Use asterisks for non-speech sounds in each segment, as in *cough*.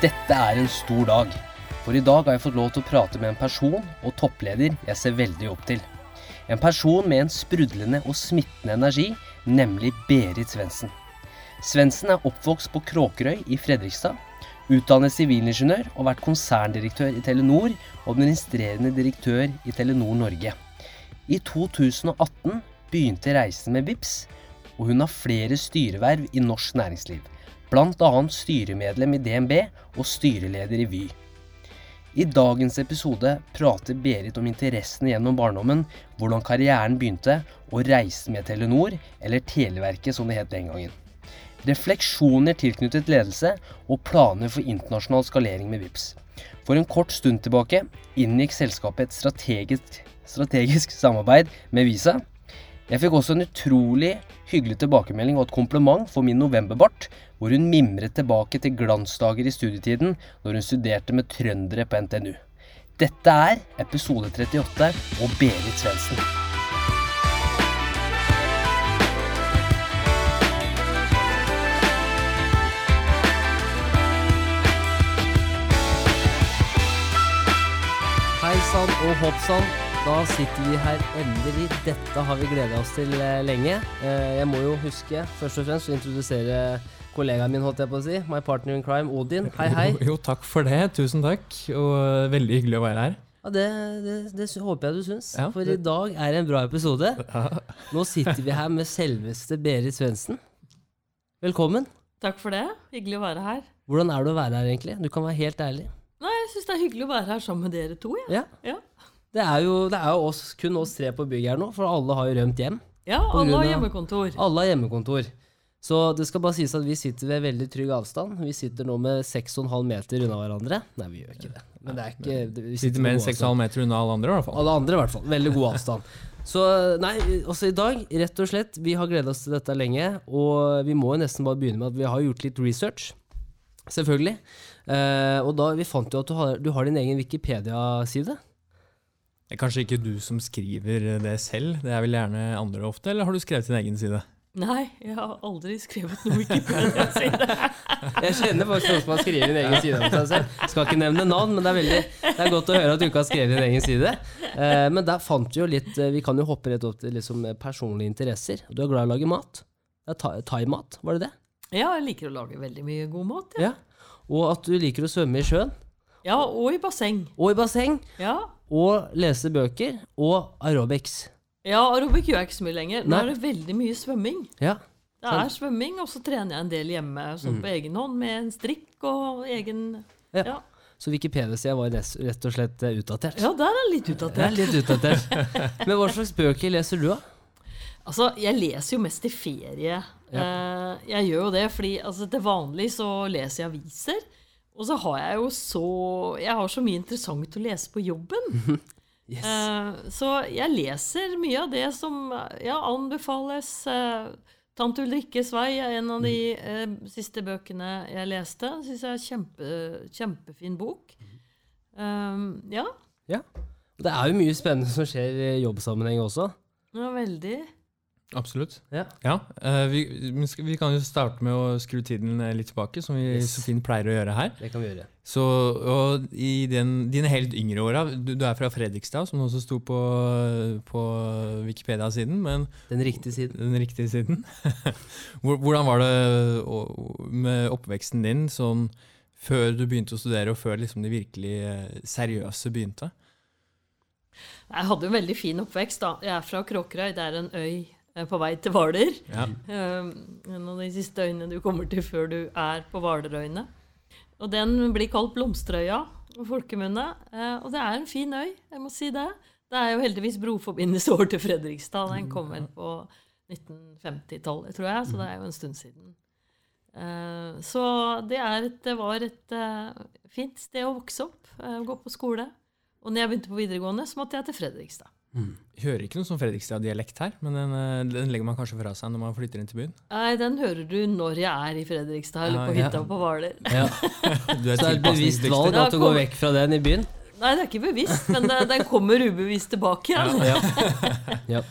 Dette er en stor dag, for i dag har jeg fått lov til å prate med en person og toppleder jeg ser veldig opp til. En person med en sprudlende og smittende energi, nemlig Berit Svendsen. Svendsen er oppvokst på Kråkerøy i Fredrikstad, utdannet sivilingeniør og vært konserndirektør i Telenor og administrerende direktør i Telenor Norge. I 2018 begynte reisen med VIPS, og hun har flere styreverv i norsk næringsliv, bl.a. styremedlem i DNB og styreleder i Vy. I dagens episode prater Berit om interessene gjennom barndommen, hvordan karrieren begynte, og reisen med Telenor, eller Televerket som det het den gangen. Refleksjoner tilknyttet ledelse og planer for internasjonal skalering med VIPS. For en kort stund tilbake inngikk selskapet et strategisk, strategisk samarbeid med Visa. Jeg fikk også en utrolig hyggelig tilbakemelding og et kompliment for min novemberbart, hvor hun mimret tilbake til glansdager i studietiden når hun studerte med trøndere på NTNU. Dette er episode 38 og Berit Svendsen. Hei sann og hopp sann. Da sitter vi her endelig. Dette har vi gleda oss til eh, lenge. Eh, Jeg må jo huske først og fremst å introdusere kollegaen min, holdt jeg på å si. My partner in crime, Odin. Hei, hei. Jo, jo, takk for det. Tusen takk. Og eh, veldig hyggelig å være her. Ja, det, det, det håper jeg du syns. Ja, For i dag er det en bra episode. Nå sitter vi her med selveste Berit Svendsen. Velkommen. Takk for det. Hyggelig å være her. Hvordan er det å være her, egentlig? Du kan være helt ærlig. Nei, jeg syns det er hyggelig å være her sammen med dere to. Ja, Ja. ja. Det er jo, det er jo oss, kun oss tre på bygget her nå, for alle har jo rømt hjem. ja alle har hjemmekontor. Alle har hjemmekontor. Så det skal bare sies at vi sitter ved veldig trygg avstand. Vi sitter nå med 6,5 meter unna hverandre. Nei, vi gjør ikke det. Men det er ikke det- vi Sitter med mer enn god 6,5 meter unna alle andre, i hvert fall. Alle andre i hvert fall. Veldig god avstand. *laughs* Så nei, også i dag, rett og slett, vi har gleda oss til dette lenge. Og vi må jo nesten bare begynne med at vi har gjort litt research. Selvfølgelig. Eh, og da, vi fant jo at du har, du har din egen Wikipedia-side. Det er kanskje ikke du som skriver det selv, det er vel gjerne andre ofte, eller har du skrevet din egen side? Nei, jeg har aldri skrevet noe Wikipedia-side. *laughs* Jeg kjenner faktisk noen som har skrevet en egen side om seg selv. Skal ikke nevne navn, men det er, veldig, det er godt å høre at du ikke har skrevet en egen side. Eh, men der fant vi jo litt eh, Vi kan jo hoppe rett opp til liksom eh, personlige interesser. Du er glad i å lage mat. Thaimat, var det det? Ja, jeg liker å lage veldig mye god mat. Ja, Ja. Og at du liker å svømme i sjøen. ja og i basseng. Og i basseng. Ja. Og lese bøker. Og aerobics. ja, aerobic gjør jeg ikke så mye lenger. Nå Nei. er det veldig mye svømming. Ja. Det er svømming, og så trener jeg en del hjemme sånn på egen hånd med en strikk og egen Ja. Ja, Så Wikipedia-sida var rett og slett eh, utdatert. ja der er litt er utdatert. litt utdatert. *laughs* Men hva slags bøker leser du, da? Altså, jeg leser jo mest i ferie. Ja. jeg gjør jo det fordi altså, til vanlig så leser jeg aviser. Og så har jeg jo så Jeg har så mye interessant å lese på jobben. *laughs* Yes. Eh, så jeg leser mye av det som ja, anbefales. Eh, Tante Ulrikkes vei er en av de eh, siste bøkene jeg leste. Syns jeg er kjempe, kjempefin bok. Um, ja, Ja. Det er jo mye spennende som skjer i jobbsammenheng også. ja, veldig. Absolutt. Ja. ja vi, vi vi kan jo starte med å skru tiden eh, litt tilbake, som vi Yes. så fint pleier å gjøre her. Det kan vi gjøre. Så, og i den, dine helt yngre åra, du, du er fra Fredrikstad, som også sto på, på Wikipedia-siden, Den riktige siden. den riktige siden. *laughs* Hvordan var det med oppveksten din sånn før du begynte å studere, og før liksom det virkelig eh, seriøse begynte? Jeg hadde jo en veldig fin oppvekst. da. Jeg er fra Kråkerøy. Det er en øy eh, på vei til Hvaler. Ja. Um, en av de siste øyene du kommer til før du er på Hvalerøyene. Og den blir kalt Blomsterøya på folkemunne. Eh, og det er en fin øy, jeg må si det. Det er jo heldigvis broforbindelse over til Fredrikstad. Den kom vel på 1950-tallet, tror jeg, så det er jo en stund siden. Eh, så det, er et, det var et eh, fint sted å vokse opp, eh, gå på skole. Og når jeg begynte på videregående, så måtte jeg til Fredrikstad. Hører ikke noe sånn Fredrikstad-dialekt her, men den, eh, den legger man kanskje fra seg når man flytter inn til byen. Nei, den hører du når jeg er i Fredrikstad eller på ja. hytta på Hvaler. *laughs* Ja. Du er Så det er et bevisst valg at du går vekk fra den i byen? Nei, det er ikke bevisst, men det, den kommer ubevisst tilbake igjen. Ja. *laughs* ja.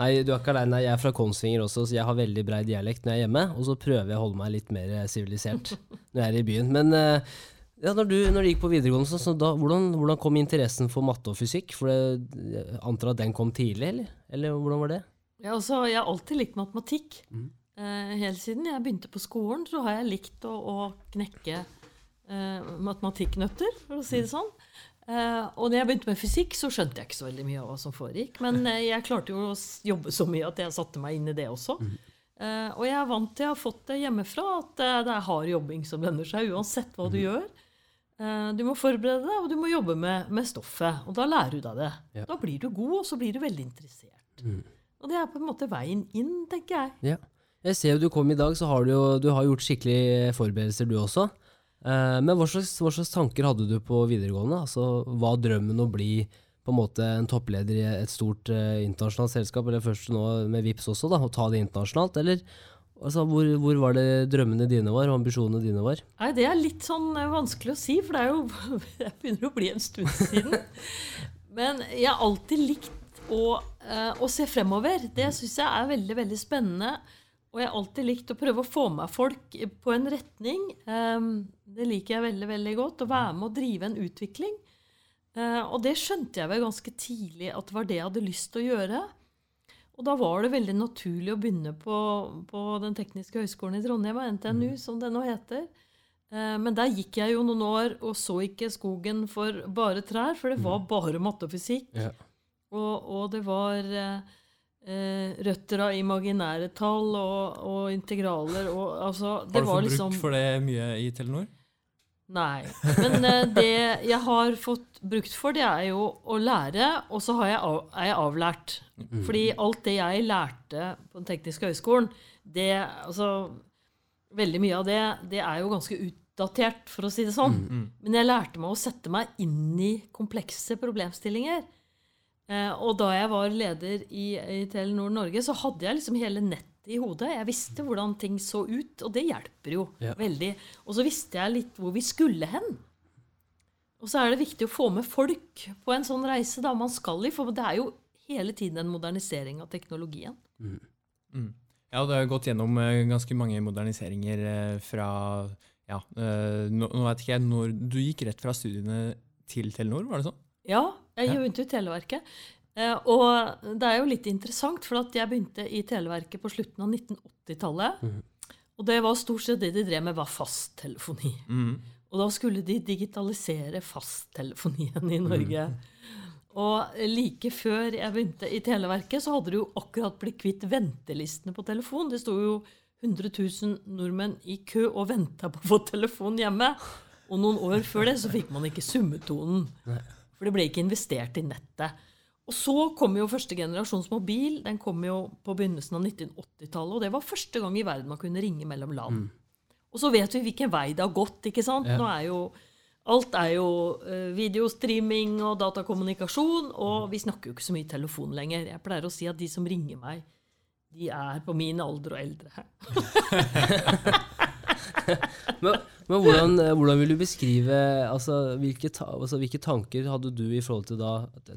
Nei, du er ikke aleine. Jeg er fra Kongsvinger også, så jeg har veldig brei dialekt når jeg er hjemme. Og så prøver jeg å holde meg litt mer eh, sivilisert når jeg er i byen. Men eh, Ja, når, du, når du gikk på videregående, så, så da, hvordan, hvordan kom interessen for matte og fysikk? For det, jeg antar at den kom tidlig, eller? Eller hvordan var det? Ja, også, jeg har alltid likt matematikk. Mm. Eh, helt siden jeg begynte på skolen, så har jeg likt å, å knekke eh, matematikknøtter, for å si det sånn. Eh, og når jeg begynte med fysikk, så skjønte jeg ikke så veldig mye av hva som foregikk. Men eh, jeg klarte jo å jobbe så mye at jeg satte meg inn i det også. Eh, og jeg er vant til, jeg har fått det hjemmefra, at eh, det er hard jobbing som lønner seg, uansett hva du gjør. Eh, du må forberede deg, og du må jobbe med, med stoffet. Og da lærer du deg det. Ja. Da blir du god, og så blir du veldig interessert. Og det er på en måte veien inn, tenker jeg. Ja. Jeg ser jo du kom i dag, så har du jo du har gjort skikkelig forberedelser du også. Eh, men hva slags, hva slags tanker hadde du på videregående? Altså, Var drømmen å bli på en måte en toppleder i et stort eh, internasjonalt selskap, eller først nå med Vips også, da, og ta det internasjonalt? Eller altså, hvor, hvor var det drømmene dine var, og ambisjonene dine var? Nei, Det er litt sånn vanskelig å si, for det er jo *laughs* Det begynner å bli en stund siden. Men jeg har alltid likt å, eh, å se fremover. Det syns jeg er veldig, veldig spennende. Og jeg har alltid likt å prøve å få med folk på en retning. Eh, det liker jeg veldig, veldig godt. Å være med og drive en utvikling. Eh, og det skjønte jeg vel ganske tidlig at det var det jeg hadde lyst til å gjøre. Og da var det veldig naturlig å begynne på, på Den tekniske høgskolen i Trondheim, og NTNU, som det nå heter. Eh, Men der gikk jeg jo noen år og så ikke skogen for bare trær, for det var bare matte og fysikk. Ja. Og, og det var eh, eh, røtter av imaginære tall og, og integraler og altså Har Det du var fått liksom brukt for det mye i Telenor? Nei. Men eh, det jeg har fått brukt for, det er jo å lære, og så har jeg av, er jeg avlært. Fordi alt det jeg lærte på Den tekniske høgskolen, det Altså Veldig mye av det, det er jo ganske utdatert, for å si det sånn. Men jeg lærte meg å sette meg inn i komplekse problemstillinger. Eh, og da jeg var leder i, i Telenor Norge, så hadde jeg liksom hele nettet i hodet. Jeg visste hvordan ting så ut, og det hjelper jo Ja. veldig. Og så visste jeg litt hvor vi skulle hen. Og så er det viktig å få med folk på en sånn reise da man skal i, for det er jo hele tiden en modernisering av teknologien. Ja, du har gått gjennom eh, ganske mange moderniseringer eh, fra ja, eh, nå, nå vet ikke jeg når Du gikk rett fra studiene til Telenor, var det sånn? Ja, jeg begynte ja. i Televerket. Eh, og det er jo litt interessant, for at jeg begynte i Televerket på slutten av 1980-tallet. Og det var stort sett det de drev med, var fasttelefoni. Mm. Og da skulle de digitalisere fasttelefonien i Norge. Og like før jeg begynte i Televerket, så hadde de jo akkurat blitt kvitt ventelistene på telefon. Det sto jo 100 000 nordmenn i kø og venta på å få telefon hjemme. Og noen år før det så fikk man ikke summetonen. For det ble ikke investert i nettet. Og så kom jo første generasjons mobil. Den kom jo på begynnelsen av 1980-tallet. Og det var første gang i verden man kunne ringe mellom land. Og så vet vi hvilken vei det har gått. ikke sant? Ja. Nå er jo Alt er jo eh, videostreaming og datakommunikasjon, og vi snakker jo ikke så mye telefon lenger. Jeg pleier å si at de som ringer meg, de er på min alder og eldre. *laughs* *laughs* Men, men hvordan, eh, hvordan vil du beskrive altså hvilke, ta, altså hvilke tanker hadde du i forhold til da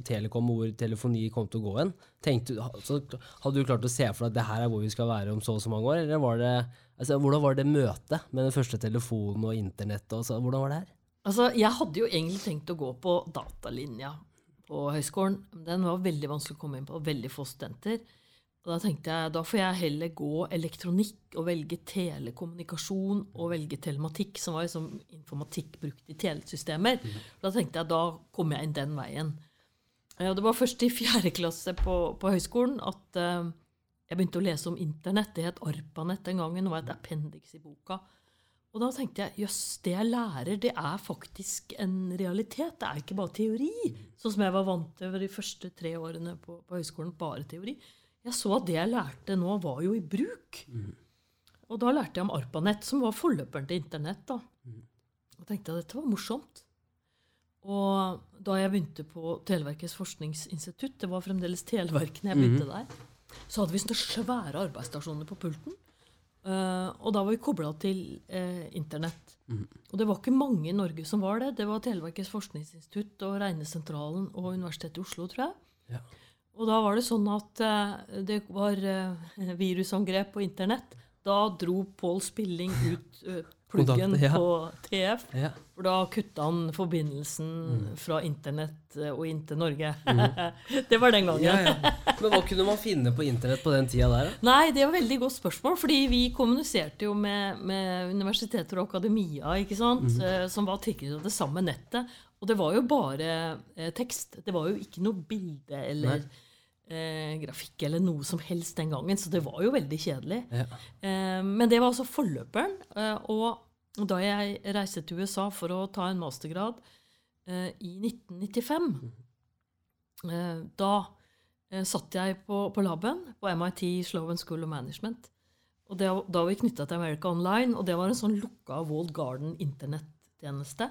Telekom og hvor telefoni kom til å gå hen? Tenkte, altså, hadde du klart å se for deg at det her er hvor vi skal være om så og så mange år? Eller var det, altså, hvordan var det møtet med den første telefonen og internettet? Og hvordan var det her? Altså, Jeg hadde jo egentlig tenkt å gå på datalinja på høyskolen. Den var veldig vanskelig å komme inn på, veldig få studenter. Og da tenkte jeg, da får jeg heller gå elektronikk og velge telekommunikasjon og velge telematikk, som var liksom informatikk brukt i telesystemer. Da tenkte jeg, da kom jeg inn den veien. Eh, Og det var først i fjerde klasse på, på høyskolen at uh, jeg begynte å lese om internett. Det het ARPANET den gangen. Det var et appendix i boka. Og da tenkte jeg jøss, det jeg lærer, det er faktisk en realitet. Det er ikke bare teori. Sånn som jeg var vant til de første tre årene på, på høyskolen. Bare teori. Jeg så at det jeg lærte nå, var jo i bruk. Og da lærte jeg om ARPANET, som var forløperen til internett. da. Og tenkte jeg dette var morsomt. Og da jeg begynte på Televerkets forskningsinstitutt, det var fremdeles Televerket når jeg begynte der, så hadde vi sånne svære arbeidsstasjoner på pulten. Uh, og da var vi kobla til uh, internett. Og det var ikke mange i Norge som var det. Det var Televerkets forskningsinstitutt og Regnesentralen og Universitetet i Oslo, tror jeg. Ja. Og da var det sånn at eh, det var eh, *laughs* virusangrep på internett. Da dro Pål Spilling ut eh, *laughs* pluggen ja. på TF. Ja. For da kutta han forbindelsen Mm. fra internett og inn til Norge. *laughs* det var den gangen. Ja, ja. Men hva kunne man finne på internett på den tida der, da? Nei, det var et veldig godt spørsmål, fordi vi kommuniserte jo med, med universiteter og akademia, ikke sant, eh, som var tilknyttet det samme nettet. Og det var jo bare eh, tekst. Det var jo ikke noe bilde eller eh, grafikk eller noe som helst den gangen, så det var jo veldig kjedelig. Ja. Eh, men det var altså forløperen. Eh, og da jeg reiste til USA for å ta en mastergrad eh, i 1995, eh, da satt jeg på, på laben på MIT Sloven School of Management. Og det, da var vi knytta til America Online, og det var en sånn lukka Walled Garden internettjeneste.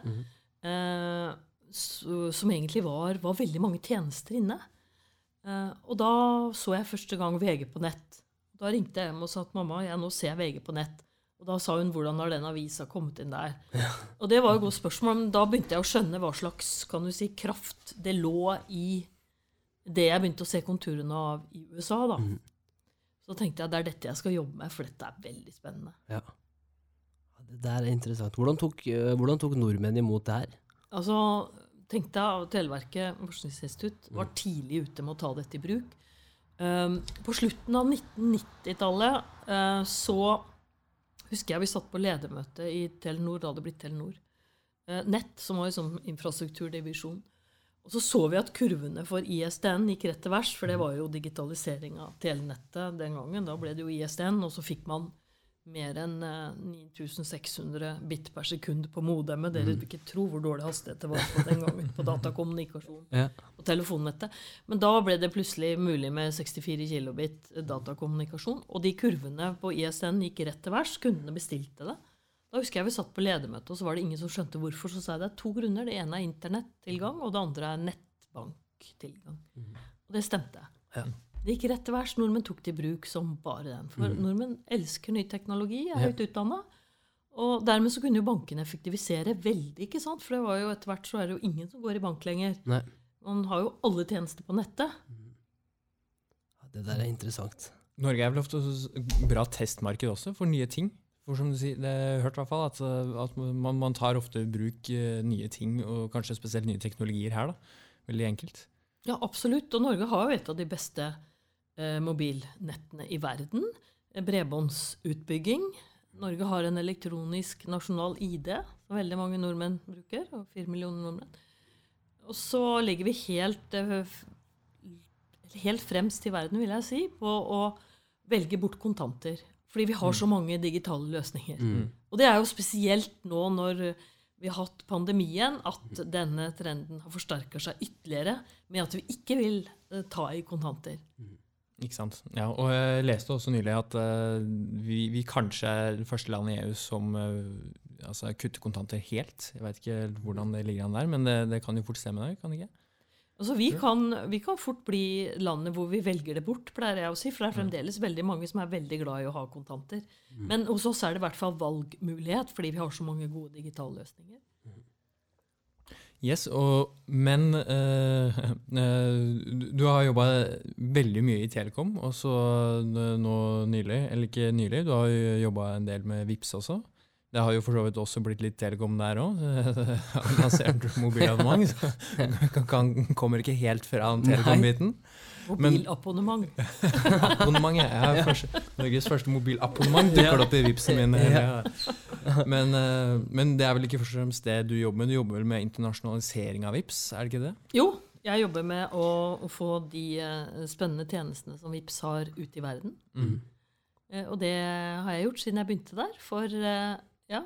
Eh, som egentlig var, var veldig mange tjenester inne. Eh, og da så jeg første gang VG på nett. Da ringte jeg hjem og sa at mamma, jeg nå ser jeg VG på nett. Og da sa hun hvordan har den avisa kommet inn der. *laughs* Og det var jo et godt spørsmål, men da begynte jeg å skjønne hva slags kan du si, kraft det lå i det jeg begynte å se konturene av i USA. da. Så tenkte jeg det er dette jeg skal jobbe med, for dette er veldig spennende. Ja. Ja, Det er interessant. Hvordan tok, eh, hvordan tok nordmenn imot det her? Altså, tenkte deg at Televerket forskningsinstitutt var tidlig ute med å ta dette i bruk. Um, på slutten av 1990-tallet uh, så husker jeg vi satt på ledermøte i Telenor, da hadde det blitt Telenor. Uh, Nett, som var liksom infrastrukturdivisjon. Og så så vi at kurvene for ISDN gikk rett til værs, for det var jo digitalisering av telenettet den gangen. Da ble det jo ISDN, og så fikk man mer enn eh, 9600 bit per sekund på modemet. Dere vil ikke tro hvor dårlig hastighet det var på den gangen på *laughs* datakommunikasjon Ja. og telefonnettet. Men da ble det plutselig mulig med 64 kilobit datakommunikasjon. Og de kurvene på ISN gikk rett til værs. Kundene bestilte det. Da husker jeg vi satt på ledermøte, og så var det ingen som skjønte hvorfor. Så sa jeg det er to grunner. Det ene er internettilgang, og det andre er nettbanktilgang. Og det stemte. Ja. Det gikk rett til værs. Nordmenn tok det i bruk som bare den. For nordmenn elsker ny teknologi, er høyt utdanna. Og dermed så kunne jo bankene effektivisere veldig, ikke sant? For det var jo etter hvert så er det jo ingen som går i bank lenger. Nei. Man har jo alle tjenester på nettet. Ja, Det der er interessant. Norge er vel ofte et bra testmarked også for nye ting. For som du sier, det har hørt i hvert fall, at, uh, at man, man tar ofte i bruk uh, nye ting, og kanskje spesielt nye teknologier her. da. Veldig enkelt. Ja, absolutt. Og Norge har jo et av de beste eh, mobilnettene i verden. Eh, Bredbåndsutbygging. Norge har en elektronisk nasjonal ID, som veldig mange nordmenn bruker. og fire millioner nordmenn. Og så ligger vi helt, eh, helt fremst i verden, vil jeg si, på å velge bort kontanter. Fordi vi har så mange digitale løsninger. Og det er jo spesielt nå når vi har hatt pandemien, at denne trenden har forsterka seg ytterligere med at vi ikke vil eh, ta i kontanter. Ikke sant? Ja, og jeg leste også nylig at uh, vi, vi kanskje er det første landet i EU som uh, altså kutter kontanter helt. Jeg vet ikke hvordan det ligger an der, men det, det kan jo fort stemme der, kan det ikke? Altså vi kan, vi kan fort bli landet hvor vi velger det bort, pleier jeg å si. For det er fremdeles veldig mange som er veldig glad i å ha kontanter. Men hos oss er det i hvert fall valgmulighet, fordi vi har så mange gode digitale løsninger. Yes, og, men eh, *laughs* eh, du- har jobba veldig mye i Telekom, og så eh, nå nylig, eller ikke nylig, du har jo jobba en del med Vips også. Det har jo for så vidt også blitt litt Telekom der òg. *laughs* Lansert *laughs* mobilabonnement. så kan- Kommer ikke helt fra Telekom-biten. Men- Mobilabonnement. abonnement, ja. Norges første mobilabonnement dukker opp i Vipsen min. Ja. *laughs* Men, eh, men det er vel ikke først og fremst det du jobber med? Du jobber vel med internasjonalisering av Vips, er det ikke det? Jo, jeg jobber med å, å få de eh, spennende tjenestene som VIPS har ute i verden. Mm. Eh, og det har jeg gjort siden jeg begynte der for ja,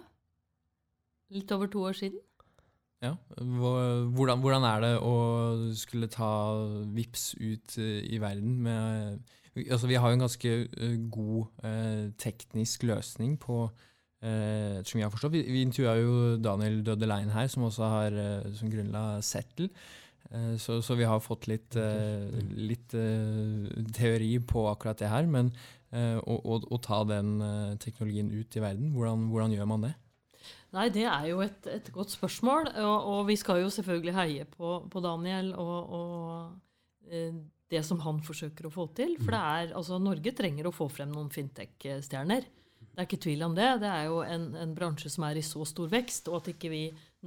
litt over to år siden. Ja. Hvordan, hvordan er det å skulle ta VIPS ut i verden med altså Vi har jo en ganske god eh, teknisk løsning på eh, som jeg har forstått. Vi, vi intervjua jo Daniel Dødelein her, som også har eh, som grunnla Settle. Eh, Så, så vi har fått litt, eh, litt eh, teori på akkurat det her. Men eh, å, ta den teknologien ut i verden, hvordan, hvordan gjør man det? Nei, det er jo et, et godt spørsmål. Og, og vi skal jo selvfølgelig heie på, på Daniel og, og det som han forsøker å få til. For det er, altså, Norge trenger å få frem noen fintech-stjerner. Det er ikke tvil om det. Det er jo en, en bransje som er i så stor vekst, og at ikke vi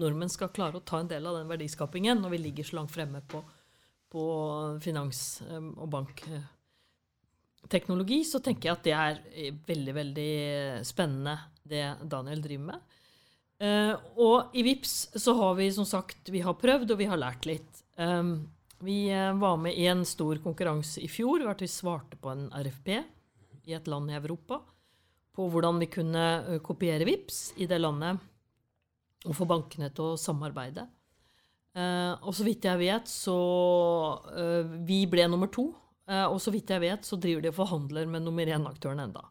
nordmenn skal klare å ta en del av den verdiskapingen når vi ligger så langt fremme på, på finans- um, og bankteknologi, så tenker jeg at det er eh, veldig, veldig spennende, det Daniel driver med. Uh, og i VIPS så har vi som sagt vi har prøvd, og vi har lært litt. Um, vi eh, var med i en stor konkurranse i fjor, hvor vi svarte på en RFP i et land i Europa på hvordan vi kunne eh, kopiere VIPS i det landet og få bankene til å samarbeide. Eh, og så vidt jeg vet, så eh, Vi ble nummer to. Og så vidt jeg vet, så driver de og forhandler med nummer én-aktøren enda.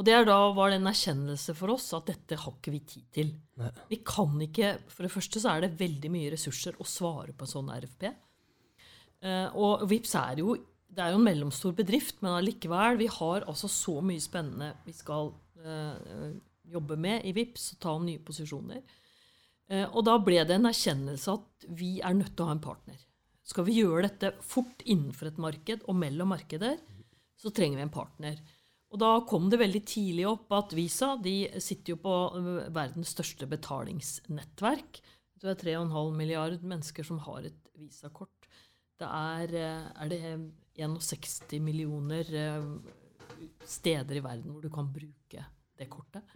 Og det er da var det en erkjennelse for oss at dette har ikke vi tid til. Nei. Vi kan ikke For det første så er det veldig mye ressurser å svare på en sånn RFP. Uh, og VIPS er jo det er jo en mellomstor bedrift, men allikevel, vi har altså så mye spennende vi skal eh, jobbe med i VIPS og ta om nye posisjoner. Eh, og da ble det en erkjennelse at vi er nødt til å ha en partner. Skal vi gjøre dette fort innenfor et marked og mellom markeder, så trenger vi en partner. Og da kom det veldig tidlig opp at Visa de sitter jo på verdens største betalingsnettverk. Det er 3,5 milliard mennesker som har et visakort. Det er, eh, er det 61 millioner eh, steder i verden hvor du kan bruke det kortet.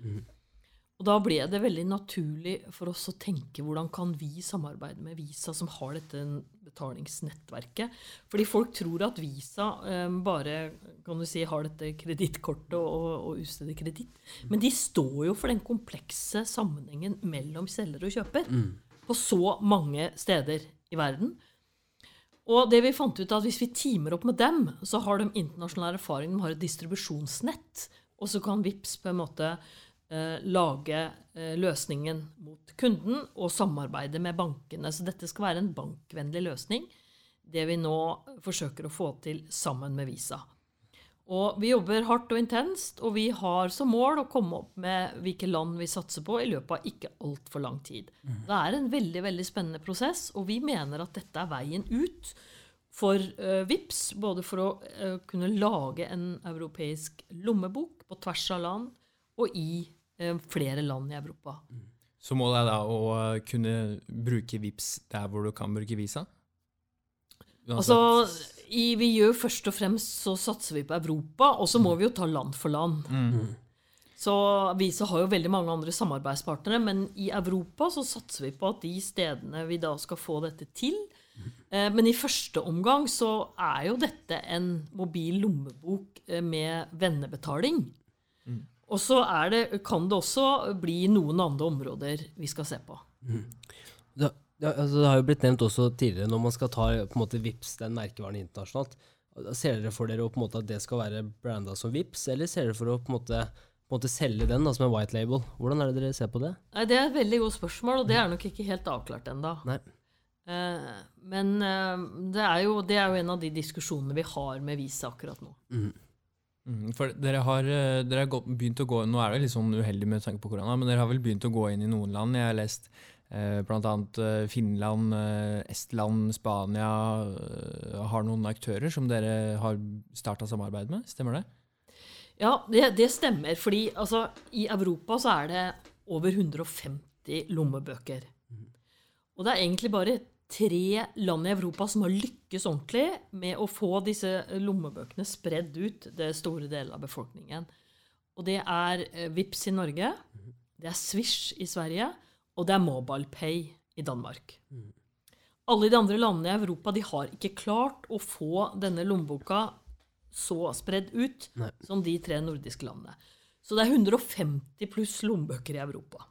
Og da ble det veldig naturlig for oss å tenke hvordan kan vi samarbeide med Visa, som har dette betalingsnettverket. Fordi folk tror at Visa eh, bare kan du si, har dette kredittkortet og, og utsteder kreditt. Men de står jo for den komplekse sammenhengen mellom selger og kjøper på så mange steder i verden. Og det vi fant ut at hvis vi teamer opp med dem, så har de internasjonal erfaring, de har et distribusjonsnett, og så kan VIPS på en måte eh, lage eh, løsningen mot kunden og samarbeide med bankene. Så dette skal være en bankvennlig løsning, det vi nå forsøker å få til sammen med Visa. Og vi jobber hardt og intenst, og vi har som mål å komme opp med hvilke land vi satser på i løpet av ikke altfor lang tid. Det er en veldig veldig spennende prosess, og vi mener at dette er veien ut for uh, VIPS, både for å uh, kunne lage en europeisk lommebok på tvers av land og i uh, flere land i Europa. Så målet er da å kunne bruke VIPS der hvor du kan bruke Visa? Altså, i, vi gjør først og fremst så satser vi på Europa, og så må vi jo ta land for land. Så Visa har jo veldig mange andre samarbeidspartnere, men i Europa så satser vi på at de stedene vi da skal få dette til. Eh, men i første omgang så er jo dette en mobil lommebok eh, med vennebetaling. Og så er det, kan det også bli noen andre områder vi skal se på. Det, ja, altså det har jo blitt nevnt også tidligere, når man skal ta på en måte VIPS, den merkevaren internasjonalt. Ser dere for dere på en måte at det skal være branda som VIPS, eller ser dere for å på en måte, på en måte selge den da, som en white label? Hvordan er det dere ser på det? Nei, Det er et veldig godt spørsmål, og det er nok ikke helt avklart ennå. Eh, men eh, det, er jo, det er jo en av de diskusjonene vi har med Visa akkurat nå. Mm, for dere har, eh, dere har begynt å gå Nå er det litt sånn uheldig med tanke på korona, men dere har vel begynt å gå inn i noen land. Jeg har lest eh, bl.a. Eh, Finland, eh, Estland, Spania har noen aktører som dere har starta samarbeid med. Stemmer det? Ja, det, det stemmer. Fordi altså, i Europa så er det over 150 lommebøker. Og det er egentlig bare tre land i Europa som har lykkes ordentlig med å få disse lommebøkene spredd ut det store deler av befolkningen. Og det er Vips i Norge, det er Swish i Sverige, og det er MobilePay i Danmark. Alle de andre landene i Europa de har ikke klart å få denne lommeboka så spredd ut Nei. som de tre nordiske landene. Så det er 150 pluss lommebøker i Europa.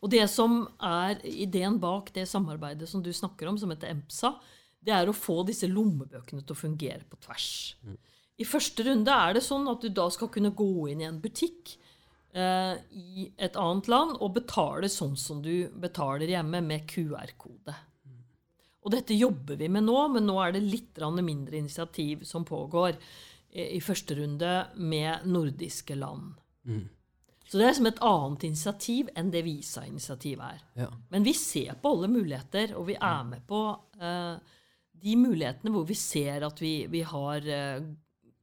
Og det som er ideen bak det samarbeidet som du snakker om, som heter EMPSA, det er å få disse lommebøkene til å fungere på tvers. I første runde er det sånn at du da skal kunne gå inn i en butikk i et annet land og betale sånn som du betaler hjemme, med QR-kode. Og dette jobber vi med nå, men nå er det litt mindre initiativ som pågår eh, i første runde med nordiske land. Så det er som et annet initiativ enn det Visa-initiativet er. Ja. Men vi ser på alle muligheter, og vi er med på uh, de mulighetene hvor vi ser at vi, vi har, eh,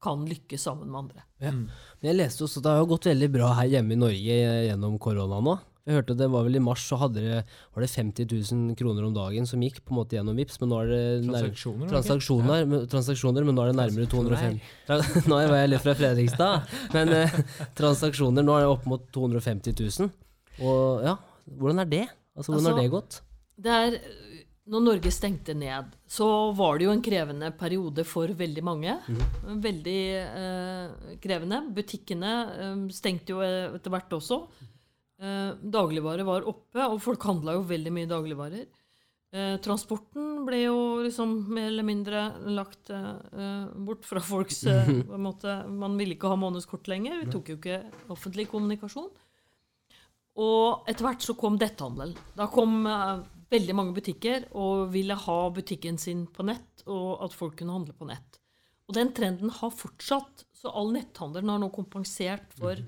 kan lykkes sammen med andre. Ja. Men jeg leste også at det har gått veldig bra her hjemme i Norge gjennom korona nå. Jeg hørte det var vel i mars så hadde det, var det 50 000 kroner om dagen som gikk på en måte gjennom Vips, men nå er det nær, Transaksjoner? var det men- transaksjoner, men nå er det nærmere 250 Tra, *laughs* Nå var jeg litt fra Fredrikstad, men eh, *laughs* transaksjoner nå er det opp mot 250 000. Og ja, hvordan er det? Altså, hvordan har Altså, det gått? Det er, når Norge stengte ned, så var det jo en krevende periode for veldig mange. Veldig eh, krevende. Butikkene eh, stengte jo etter hvert også. Eh, dagligvare var oppe, og folk handla jo veldig mye dagligvarer. Eh, transporten ble jo liksom mer eller mindre lagt eh, eh, bort fra folks eh, på en måte, Man ville ikke ha månedskort lenger. Vi tok jo ikke offentlig kommunikasjon. Og etter hvert så kom detthandelen. Da kom eh, veldig mange butikker og ville ha butikken sin på nett, og at folk kunne handle på nett. Og den trenden har fortsatt. Så all netthandelen har nå kompensert for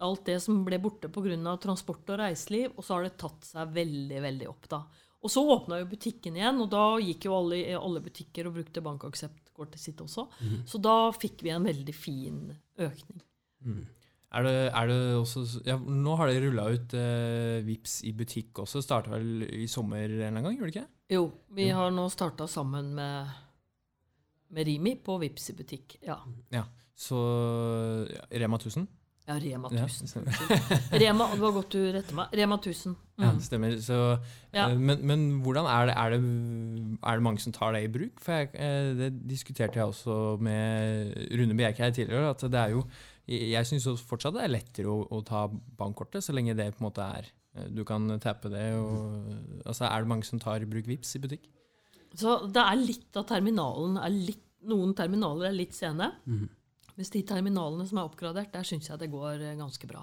alt det som ble borte pga. transport og reiseliv, og så har det tatt seg veldig, veldig opp, da. Og så åpna jo butikken igjen, og da gikk jo alle, alle butikker og brukte bankakseptkortet sitt også. Så da fikk vi en veldig fin økning. Er det, er det også ja, Nå har det rulla ut eh, Vips i butikk også. Starta vel i sommer en eller annen gang? gjorde det ikke? Jo, vi har nå starta sammen med, med Rimi på Vips i butikk. Ja, Ja. Så ja, Rema 1000? ja Rema 1000. stemmer. Rema, det var godt du retta meg. Rema 1000. Ja, det stemmer. Så, Ja. eh, men, men hvordan er det, er det Er det mange som tar det i bruk? For jeg, eh, Det diskuterte jeg også med Rune Bjerke her tidligere. At det er jo Jeg, syns fortsatt det er lettere å, å ta bankkortet, så lenge det på en måte er eh, Du kan tappe det og Altså, er det mange som tar i bruk Vips i butikk? Så det er litt av terminalen er litt, Noen terminaler er litt sene. Mens de terminalene som er oppgradert, der syns jeg det går eh, ganske bra.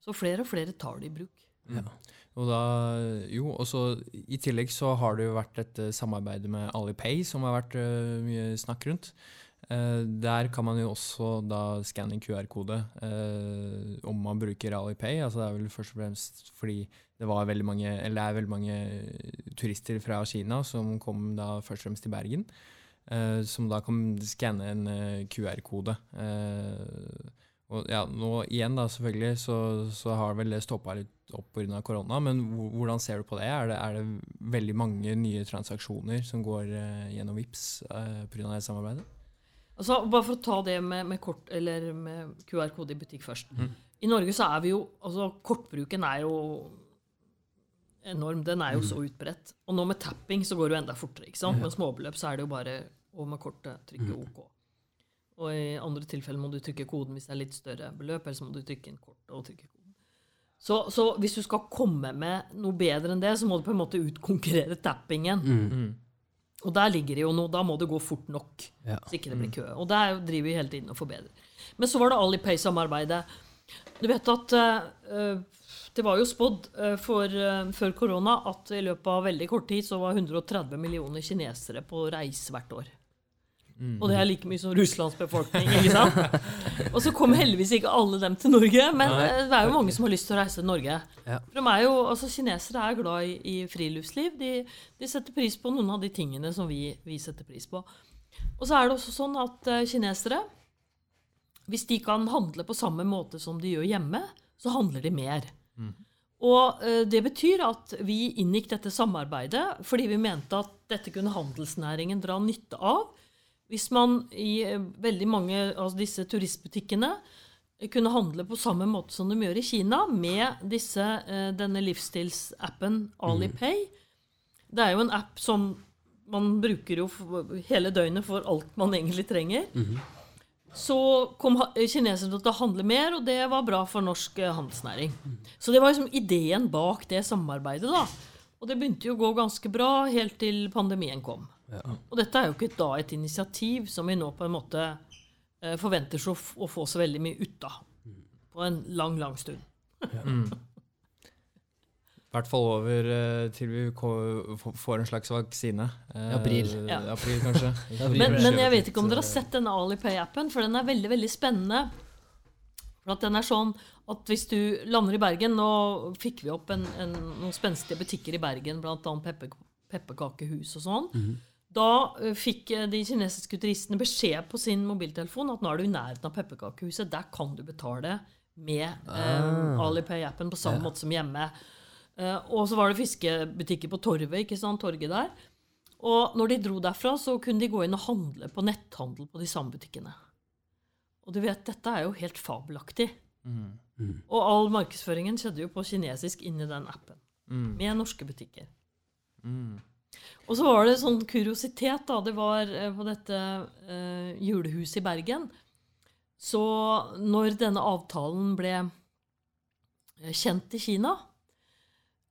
Så flere og flere tar det i bruk. Og da, jo, og så I tillegg så har det jo vært et eh, samarbeid med Alipay som har vært uh, mye snakk rundt. Eh, der kan man jo også da skanne QR-kode eh, om man bruker Alipay. Altså det er vel først og fremst fordi det veldig mange, det er veldig mange turister fra Kina som kom da først og fremst til Bergen. eh, som da kan skanne en eh, QR-kode. Eh, og ja, nå igjen da, selvfølgelig, så, så har vel det stoppa litt opp pga. korona, men hvordan ser du på det? Er det, er det veldig mange nye transaksjoner som går eh, gjennom VIPS eh, pga. det samarbeidet? Altså, bare for å ta det med, med kort, eller med QR-kode i butikk først. I Norge så er vi jo Altså, kortbruken er jo enorm. Den er jo så utbredt. Og nå med tapping så går det jo enda fortere. ikke sant? Med småbeløp så er det jo bare å med kortet trykke OK. Og i andre tilfeller må du trykke koden hvis det er litt større beløp, eller så må du trykke inn kortet og trykke koden. Så, så hvis du skal komme med noe bedre enn det, så må du på en måte utkonkurrere tappingen. Og der ligger det jo noe. Da må det gå fort nok. Ja. Så ikke det blir kø. Og der driver vi hele tiden og forbedrer. Men så var det Alipay-samarbeidet. Du vet at uh, det var jo spådd uh, for, eh, før korona at i løpet av veldig kort tid så var 130 millioner kinesere på reise hvert år. Og det er like mye som Russlands befolkning. ikke sant? *laughs* Og så kommer heldigvis ikke alle dem til Norge, men Nei, det er jo mange som har lyst til å reise til Norge. Ja. For de er jo, altså Kinesere er glad i, i friluftsliv. De, de setter pris på noen av de tingene som vi, vi setter pris på. Og så er det også sånn at uh, kinesere, hvis de kan handle på samme måte som de gjør hjemme, så handler de mer. Og eh, det betyr at vi inngikk dette samarbeidet fordi vi mente at dette kunne handelsnæringen dra nytte av. Hvis man i eh, veldig mange av disse turistbutikkene eh, kunne handle på samme måte som de gjør i Kina, med disse, eh, denne livsstilsappen Alipay. Det er jo en app som man bruker jo hele døgnet for alt man egentlig trenger. Så kom kineserne til å handle mer, og det var bra for norsk handelsnæring. Så det var liksom ideen bak det samarbeidet, da. Og det begynte jo å gå ganske bra helt til pandemien kom. Og dette er jo ikke da et initiativ som vi nå på en måte eh, forventer så f å få så veldig mye ut av. På en lang, lang stund. I hvert fall over eh, til vi får en slags vaksine. Eh, April. Ja. april kanskje. *laughs* april. Men, men jeg vet ikke om dere har sett denne Alipay-appen, for den er veldig veldig spennende. For at den er sånn at hvis du lander i Bergen Nå fikk vi opp en, en, noen spenstige butikker i Bergen, bl.a. Pepper, pepperkakehus og sånn. Da eh, fikk eh, de kinesiske turistene beskjed på sin mobiltelefon at nå er du i nærheten av pepperkakehuset. Der kan du betale med eh, Alipay-appen på samme måte som hjemme. Eh, og så var det fiskebutikker på Torvet, ikke sant, torget der. Og når de dro derfra, så kunne de gå inn og handle på netthandel på de samme butikkene. Og du vet, dette er jo helt fabelaktig. Og all markedsføringen skjedde jo på kinesisk inni den appen. Med norske butikker. Og så var det sånn kuriositet, da. Det var eh, på dette eh, julehuset i Bergen. Så når denne avtalen ble eh, kjent i Kina,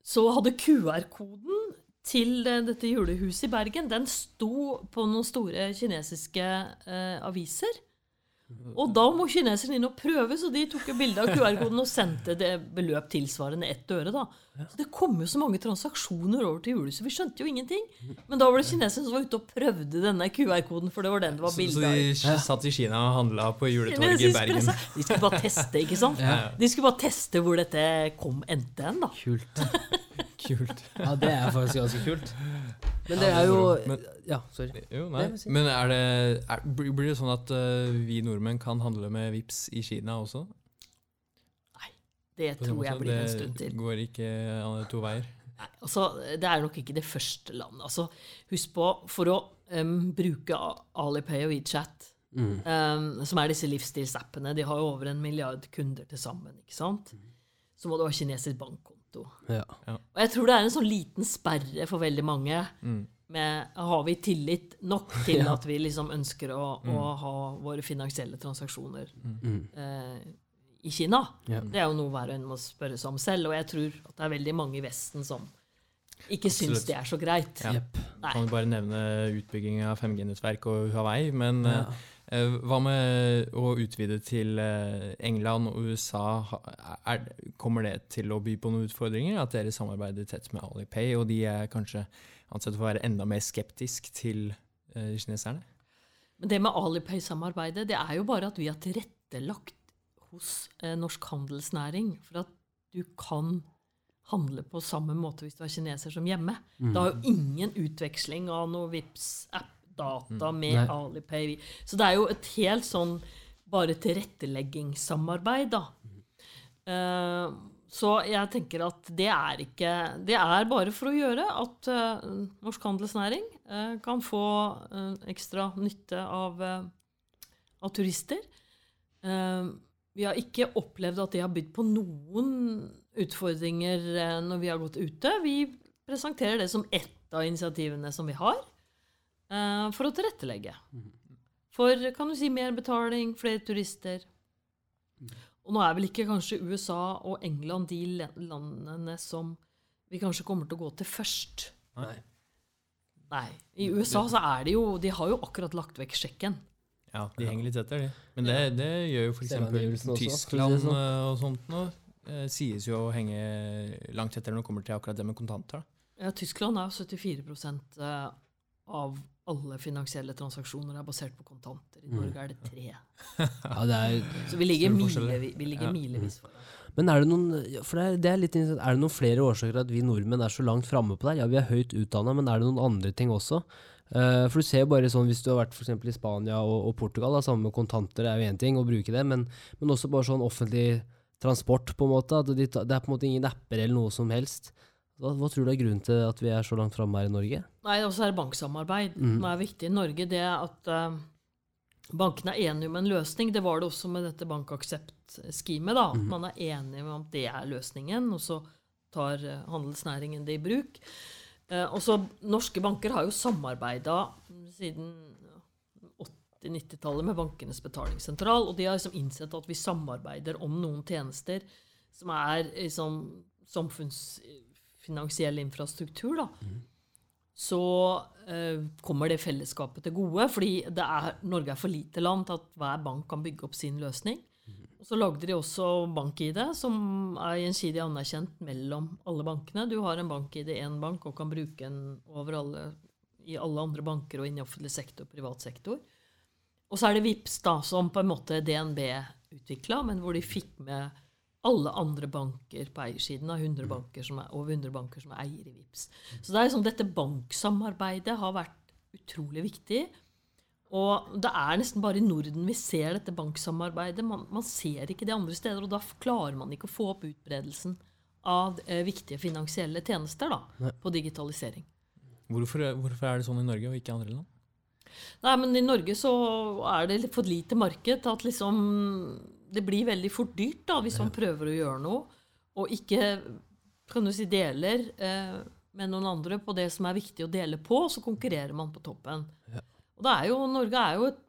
så hadde QR-koden til eh, dette julehuset i Bergen, den sto på noen store kinesiske eh, aviser. Og da må kineserne inn og prøve, så de tok jo bilde av QR-koden og sendte det beløp tilsvarende ett øre. da. Så Det kom jo så mange transaksjoner over til julehuset, vi skjønte jo ingenting. Men da var det kineserne som var ute og prøvde denne QR-koden, for det var den det var Så, så bilde av. de satt i Kina og handla på juletorget i Bergen. De skulle bare teste, ikke sant? De skulle bare teste hvor dette kom endte hen, da. Kult. *laughs* Kult. Ja, det er faktisk ganske kult. Men det er jo Men- Ja, sorry. Jo, Nei, men er det, er, blir det sånn at uh, vi nordmenn kan handle med VIPs i Kina også? Nei. Det tror jeg blir en stund til. Det går ikke eh, to veier. Nei, altså, det er nok ikke det første landet. Altså, husk på, for å um, bruke Alipay og WeChat, Mm. um, som er disse livsstilsappene, de har jo over en milliard kunder til sammen, ikke sant? Så må du ha kinesisk bankkonto. Ja. Og jeg tror det er en sånn liten sperre for veldig mange. Med, har vi tillit nok *laughs* til Ja. at vi liksom ønsker å, å ha våre finansielle transaksjoner eh, i Kina? Ja. Det er jo noe hver og en må spørre seg om selv, og jeg tror at det er veldig mange i Vesten som ikke syns det er så greit. Ja. Yep. Kan jo bare nevne utbygging av 5G-nettverk og Huawei. Men Ja. eh, hva med å utvide til eh, England og USA? Er, kommer det til å by på noen utfordringer? At dere samarbeider tett med Alipay, og de er kanskje ansett for å være enda mer skeptisk til eh, kineserne? Men det med Alipay-samarbeidet, det er jo bare at vi har tilrettelagt hos eh, norsk handelsnæring for at du kan handle på samme måte hvis du er kineser som hjemme. Mm. Det er jo ingen utveksling av noe Vipps-app-data med Nei. Alipay. Så det er jo et helt sånn bare tilretteleggingssamarbeid, da. Eh, så jeg tenker at det er ikke Det er bare for å gjøre at eh, norsk handelsnæring eh, kan få ekstra nytte av, av turister. Vi har ikke opplevd at det har bydd på noen utfordringer når vi har gått ute. Vi presenterer det som ett av initiativene som vi har, eh, for å tilrettelegge. For kan du si mer betaling, flere turister. Og nå er vel ikke kanskje USA og England de landene som vi kanskje kommer til å gå til først. Nei. Nei. I USA så er det jo De har jo akkurat lagt vekk sjekken. Ja, de henger litt etter, de. Men det, det gjør jo f.eks. Også, Tyskland sånn. eh, og sånt nå. eh, Sies jo å henge langt etter når det kommer til akkurat det med kontanter. Ja, Tyskland er jo 74 eh, av alle finansielle transaksjoner er basert på kontanter. I Norge er det tre. *laughs* ja, det er Så vi ligger, Store vi ligger Ja. milevis foran. Men er det noen for det er, det er, litt, er det noen flere årsaker at vi nordmenn er så langt framme på det? Ja, vi er høyt utdanna, men er det noen andre ting også? Uh, for du ser bare sånn, Hvis du har vært for i Spania og, og Portugal, da, sammen med kontanter er jo én ting, å bruke det, men, men også bare sånn offentlig transport, på en måte. At det, det er på en måte ingen apper eller noe som helst. Hva, hva tror du er grunnen til at vi er så langt framme her i Norge? Nei, også er det banksamarbeid Det er viktig i Norge. Det er at uh, bankene er enige om en løsning. Det var det også med dette bankaksept-schemet. da. mm. Man er enige om at det er løsningen, og så tar eh, handelsnæringen det i bruk. Uh, også, Norske banker har jo samarbeida siden 80-90-tallet med Bankenes betalingssentral, og de har liksom innsett at vi samarbeider om noen tjenester som er liksom samfunnsfinansiell infrastruktur. da så eh, kommer det fellesskapet til gode. Fordi er, Norge er for lite land til at hver bank kan bygge opp sin løsning. Og så lagde de også BankID, som er gjensidig anerkjent mellom alle bankene. Du har en BankID i én bank og kan bruke den over alle, i alle andre banker og inn i offentlig sektor og privat sektor. Og så er det VIPS da, som på en måte DNB utvikla, men hvor de fikk med alle andre banker på eiersiden av 100 banker som er, over 100 banker som er eier i VIPS. Så det er liksom, dette banksamarbeidet har vært utrolig viktig. Og det er nesten bare i Norden vi ser dette banksamarbeidet. Man, man ser ikke det andre steder, og da klarer man ikke å få opp utbredelsen av eh, viktige finansielle tjenester da, på digitalisering. Hvorfor, hvorfor er det sånn i Norge og ikke i andre land? Nei, men i Norge så er det for lite marked til at liksom Det blir veldig fort dyrt da, hvis man prøver å gjøre noe, og ikke kan du si, deler eh, med noen andre på det som er viktig å dele på, så konkurrerer man på toppen. Og det er jo, Norge er jo et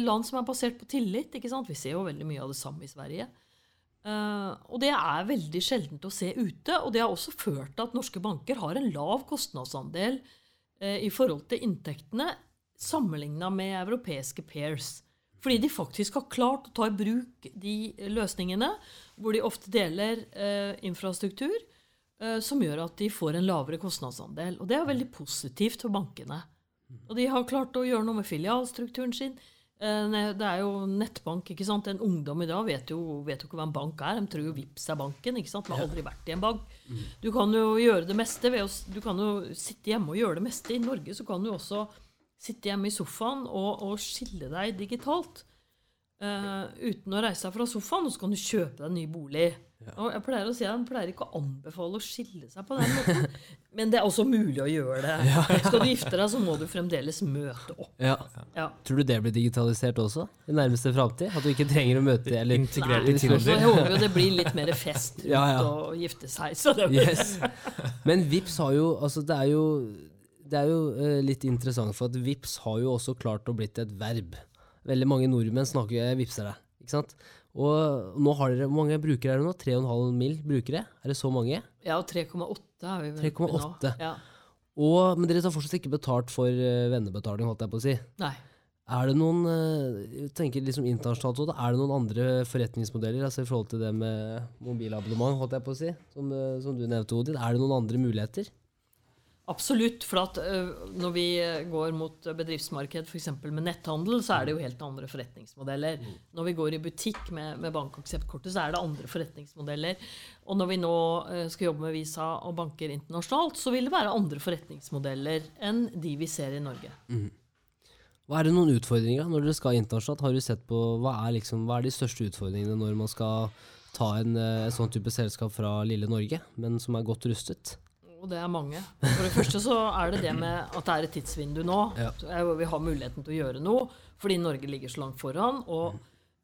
land som er basert på tillit. ikke sant? Vi ser jo veldig mye av det samme i Sverige. Eh, og det er veldig sjeldent å se ute. Og det har også ført til at norske banker har en lav kostnadsandel eh, i forhold til inntektene sammenligna med europeiske pairs. Fordi de faktisk har klart å ta i bruk de løsningene hvor de ofte deler eh, infrastruktur, eh, som gjør at de får en lavere kostnadsandel. Og det er veldig positivt for bankene. Og de har klart å gjøre noe med filialstrukturen sin. Eh, Det er jo nettbank. ikke sant? En ungdom i dag vet jo, vet jo ikke hva en bank er. De tror jo Vipps er banken. ikke sant? De har aldri vært i en bank. Du kan jo gjøre det meste ved å Du kan jo sitte hjemme og gjøre det meste. I Norge så kan du også sitte hjemme i sofaen og, og skille deg digitalt. Uh, uten å reise deg fra sofaen, og så kan du kjøpe deg en ny bolig. Og jeg pleier å si at Han pleier ikke å anbefale å skille seg på den måten, *laughs* men det er også mulig å gjøre det. *laughs* Skal du gifte deg, så må du fremdeles møte opp. Ja. Ja. Tror du det blir digitalisert også i nærmeste framtid? At du ikke trenger å møte eller Integrert deg i Tinder. jeg håper jo det blir litt mer fest rundt *laughs* Ja, ja. å gifte seg. Så det Yes. Men Vips har jo Altså, det er jo det er jo eh, litt interessant, for at Vips har jo også klart å blitt et verb. Veldig mange nordmenn snakker vipser deg, ikke sant? Og nå har dere, Hvor mange brukere er det nå? 3,5 mill. brukere? Er det så mange? Ja, og 3,8 har vi vel nå. 3,8. Ja. Og, men dere tar fortsatt ikke betalt for eh, vennebetaling, holdt jeg på å si. Nei. Er det noen eh, jeg tenker liksom internasjonalt også, er det noen andre forretningsmodeller altså i forhold til det med mobilabonnement, holdt jeg på å si, som, som du nevnte, Odin? Er det noen andre muligheter? Absolutt. For at uh, når vi går mot bedriftsmarked, f.eks. med netthandel, så er det jo helt andre forretningsmodeller. Når vi går i butikk med, med bankakseptkortet, så er det andre forretningsmodeller. Og når vi nå uh, skal jobbe med Visa og banker internasjonalt, så vil det være andre forretningsmodeller enn de vi ser i Norge. Hva er det noen utfordringer når dere skal internasjonalt? Har du sett på, hva er, liksom, hva er de største utfordringene når man skal ta en, eh, en sånn type selskap fra lille Norge, men som er godt rustet? Og det er mange. For det første så er det det med at det er et tidsvindu nå. Ja. Vi har muligheten til å gjøre noe fordi Norge ligger så langt foran. Og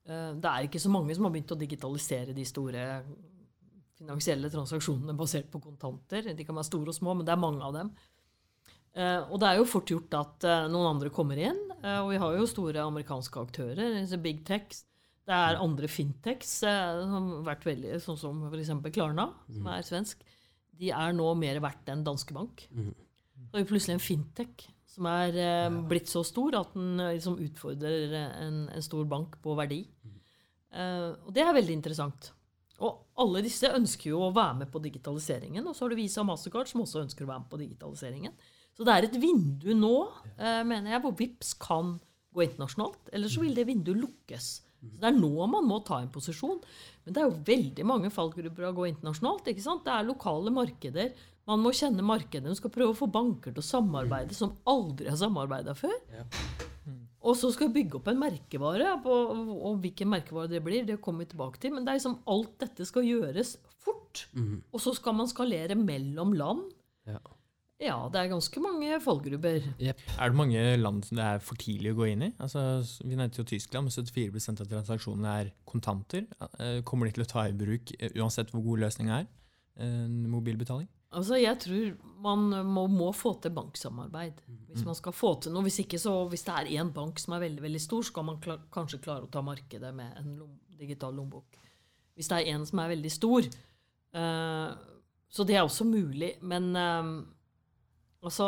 eh, det er ikke så mange som har begynt å digitalisere de store finansielle transaksjonene basert på kontanter. De kan være store og små, men det er mange av dem. Eh, og det er jo fort gjort at eh, noen andre kommer inn. eh, og vi har jo store amerikanske aktører, big techs. Det er andre fintechs, eh, som har vært veldig, sånn som f.eks. Klarna, som er svensk. De er nå mer verdt enn Danske Bank. Så har vi plutselig en fintech som er eh, blitt så stor at den eh, liksom utfordrer en, en stor bank på verdi. Eh, og det er veldig interessant. Og alle disse ønsker jo å være med på digitaliseringen. Og så har du Visa og Mastercard som også ønsker å være med på digitaliseringen. Så det er et vindu nå, eh, mener jeg, hvor VIPS kan gå internasjonalt. Eller så vil det vinduet lukkes. Så Det er nå man må ta en posisjon. Men det er jo veldig mange fallgrupper å gå internasjonalt. ikke sant? Det er lokale markeder. Man må kjenne markedet. Man skal prøve å få banker til å samarbeide som aldri har samarbeida før. Og så skal vi bygge opp en merkevare. På, og hvilken merkevare det blir, det kommer vi tilbake til. Men det er liksom alt dette skal gjøres fort. Og så skal man skalere mellom land. Ja. Ja, det er ganske mange fallgrupper. Yep. Er det mange land som det er for tidlig å gå inn i? Altså, vi nevnte jo Tyskland, men 74% av transaksjonene er kontanter. Eh, Kommer de til å ta i bruk, eh, uansett hvor god løsninga er, mobilbetaling? Altså, jeg tror man må, må få til banksamarbeid. Hvis man skal få til noe. Hvis ikke så, hvis det er én bank som er veldig veldig stor, skal man kla kanskje klare å ta markedet med en lom digital lommebok. Hvis det er én som er veldig stor. Uh, så det er også mulig. Men eh, altså,